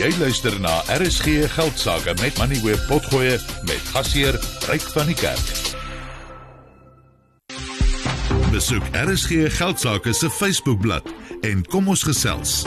Jy luister na RSG Geldsaake met Money Web Potgoe met gasheer Ryk van die Kerk. Besoek RSG Geldsaake se Facebookblad en kom ons gesels.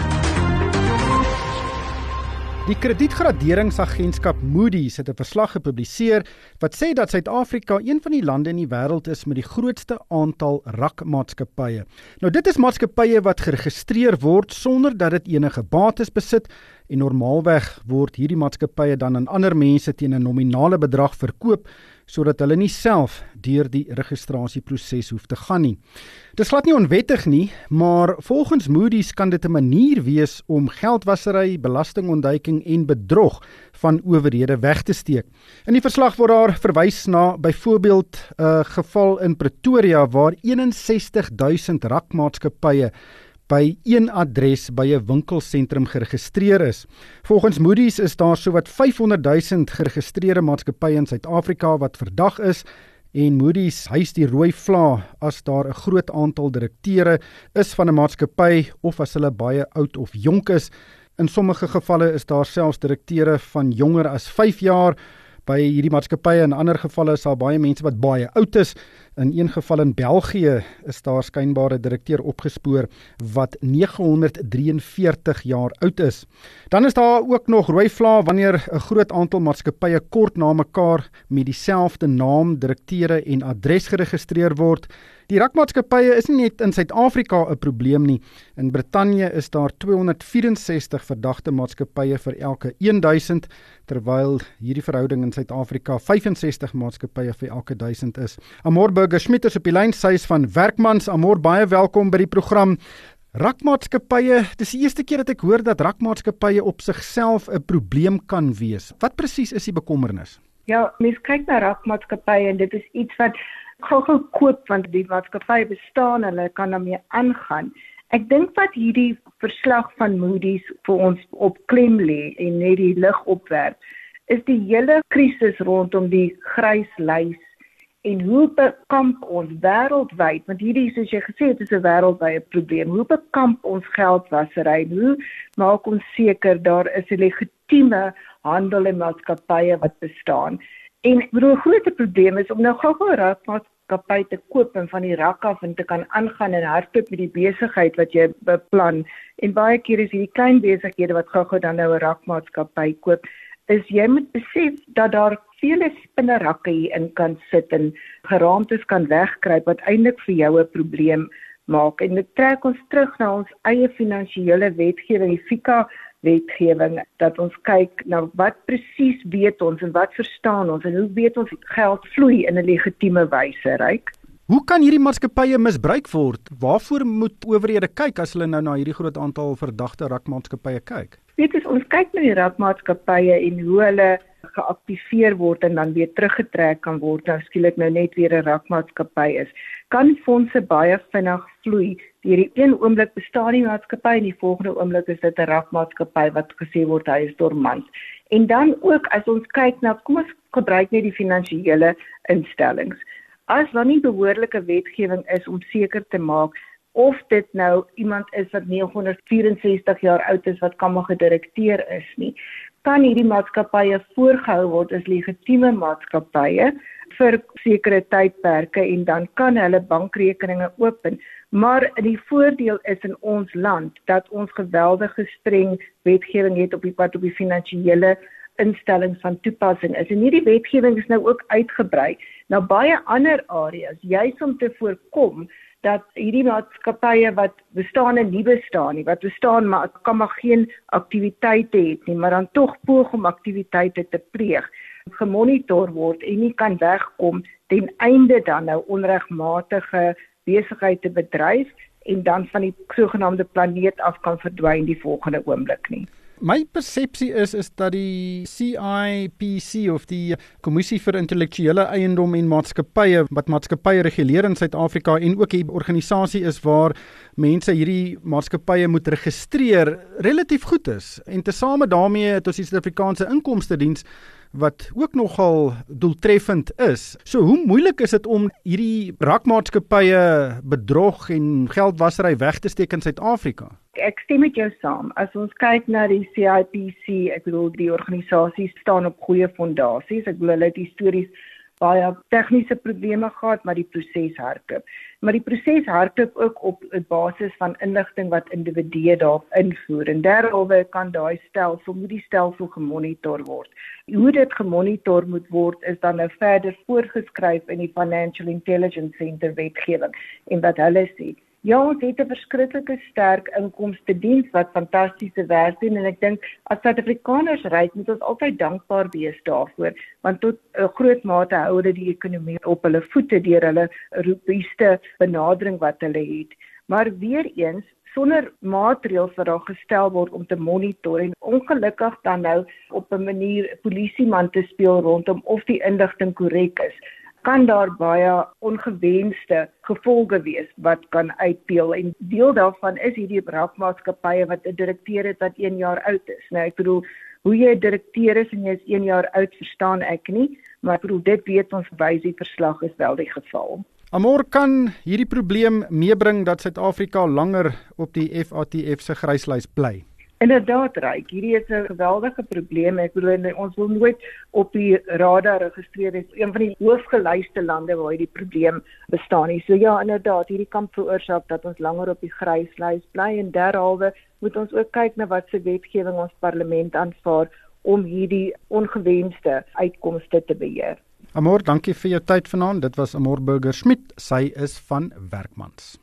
Die kredietgraderingsagentskap Moody's het 'n verslag gepubliseer wat sê dat Suid-Afrika een van die lande in die wêreld is met die grootste aantal rakmaatskappye. Nou dit is maatskappye wat geregistreer word sonder dat dit enige bates besit en normaalweg word hierdie maatskappye dan aan ander mense teen 'n nominale bedrag verkoop sodat hulle nie self deur die registrasieproses hoef te gaan nie. Dis glad nie onwettig nie, maar volgens Moody's kan dit 'n manier wees om geldwasery, belastingontduiking en bedrog van owerhede weg te steek. In die verslag word daar verwys na byvoorbeeld 'n geval in Pretoria waar 61000 rakmaatskappye by een adres by 'n winkelsentrum geregistreer is. Volgens Moody's is daar sowat 500 000 geregistreerde maatskappye in Suid-Afrika wat verdag is en Moody's hys die rooi vla as daar 'n groot aantal direkteure is van 'n maatskappy of as hulle baie oud of jonk is. In sommige gevalle is daar selfs direkteure van jonger as 5 jaar by hierdie maatskappye en ander gevalle is daar baie mense wat baie oud is. In een geval in België is daar skynbare direkteur opgespoor wat 943 jaar oud is. Dan is daar ook nog rooi vlae wanneer 'n groot aantal maatskappye kort na mekaar met dieselfde naam, direkteure en adres geregistreer word. Die rakmaatskappye is nie net in Suid-Afrika 'n probleem nie. In Brittanje is daar 264 verdagte maatskappye vir elke 1000 terwyl hierdie verhouding in Suid-Afrika 65 maatskappye vir elke 1000 is. Amor Burger Schmidt is op die lyn, sy is van Werkmans. Amor, baie welkom by die program. Rakmaatskappye, dis die eerste keer dat ek hoor dat rakmaatskappye op sigself 'n probleem kan wees. Wat presies is die bekommernis? Ja, mens kyk na rakmaatskappye en dit is iets wat gou-gou koop want die maatskappy bestaan, hulle kan daarmee aangaan. Ek dink wat hierdie verslag van Moody's vir ons op klem lê en net die lig opwerp, is die hele krisis rondom die grys lys en hoe bekamp ons wêreldwyd want hierdie soos jy gesê het is 'n wêreldwye probleem hoe bekamp ons geldwasery hoe maak ons seker daar is 'n legitieme handel en maatskappye wat bestaan en 'n groot probleem is om nou gou-gou raak maatskappy te koop en van die rak af en te kan aangaan en hardloop met die besigheid wat jy beplan. En baie keer is hierdie klein besighede wat gou-gou dan nou 'n rakmaatskappy koop, is jy moet besef dat daar vele spinnerakke hier in kan sit en geraamtes kan wegkruip wat eintlik vir jou 'n probleem maak. En dit trek ons terug na ons eie finansiële wetgewing, die FICA wetgewing dat ons kyk na wat presies weet ons en wat verstaan ons en hoe weet ons geld vloei in 'n legitieme wyse, ryk? Hoe kan hierdie maatskappye misbruik word? Waarvoor moet owerhede kyk as hulle nou na hierdie groot aantal verdagte rakmaatskappye kyk? Weet jy, ons kyk na die rakmaatskappye en hoe hulle geaktiveer word en dan weer teruggetrek kan word nou skielik nou net weer 'n rakmaatskappy is. Kan fondse baie vinnig vloei hierdie een oomblik bestaan die maatskappy en die volgende oomblik is dit 'n rakmaatskappy wat gesê word hy is dormant. En dan ook as ons kyk na kom ons gebruik net die finansiële instellings. As daar nie behoorlike wetgewing is om seker te maak of dit nou iemand is wat 964 jaar oud is wat kan maar gedirekteer is nie, kan hierdie maatskappye voorgehou word as legitieme maatskappye vir sekere tydperke en dan kan hulle bankrekeninge open. Maar die voordeel is in ons land dat ons geweldige streng wetgewing het op die pad op die finansiële instellings van toepassing is. En hierdie wetgewing is nou ook uitgebrei na baie ander areas, juis om te voorkom dat hierdie maatskappye wat bestaan en nie bestaan nie, wat bestaan maar kan maar geen aktiwiteite het nie, maar dan tog poog om aktiwiteite te pleeg, gemonitor word en nie kan wegkom ten einde dan nou onregmatige besigheid te bedryf en dan van die sogenaamde planeet af kan verdwyn die volgende oomblik nie. My persepsie is is dat die CIPC of die Kommissie vir Intellektuele Eiendom en Maatskappye wat maatskappye reguleer in Suid-Afrika en ook 'n organisasie is waar mense hierdie maatskappye moet registreer relatief goed is. En tesame daarmee het ons die Suid-Afrikaanse Inkomste Diens wat ook nogal doeltreffend is. So hoe moeilik is dit om hierdie rakmaatskappye bedrog en geldwasery weg te steek in Suid-Afrika? Ek stem met jou saam. As ons kyk na die CIPC, ek bedoel die organisasie staan op goeie fondasies. Ek bedoel hulle het histories baie tegniese probleme gehad, maar die proses hardloop. Maar die proses hardloop ook op 'n basis van inligting wat individue daarop invoer. En derhalwe kan daai stelsel moet die stelsel gemonitor word. Hoe dit gemonitor moet word is dan nou verder voorgeskryf in die Financial Intelligence Center wetgewing en wat hulle sê Ja, ons het 'n verskriklike sterk inkomste diens wat fantastiese werk doen en ek dink as Suid-Afrikaners ry, moet ons altyd dankbaar wees daarvoor, want tot 'n groot mate hou hulle die ekonomie op hulle voete deur hulle robuuste benadering wat hulle het. Maar weer eens sonder maatreëls wat daar gestel word om te monitor en ongelukkig dan nou op 'n manier polisieman te speel rondom of die inligting korrek is kan daar baie ongewenste gevolge wees wat kan uitpeel en deel daarvan is hierdie brakmaatskappye wat 'n direkteur het wat 1 jaar oud is. Nou ek bedoel hoe jy 'n direkteur is en jy is 1 jaar oud verstaan ek nie, maar ek bedoel dit weet ons wys die verslag is wel die geval. Amor kan hierdie probleem meebring dat Suid-Afrika langer op die FATF se gryslys bly. Inderdaad, Ryk, hierdie is 'n geweldige probleem. Ek bedoel ons wil nooit op die radar registreer wees een van die hoofgelyste lande waar hierdie probleem bestaan nie. So ja, inderdaad, hierdie kan veroorsaak dat ons langer op die gryslys bly en derhalwe moet ons ook kyk na wat se wetgewing ons parlement aanvaar om hierdie ongewenste uitkomste te beheer. Amor, dankie vir jou tyd vanaand. Dit was Amor Burger Smit. Sy is van Werkmans.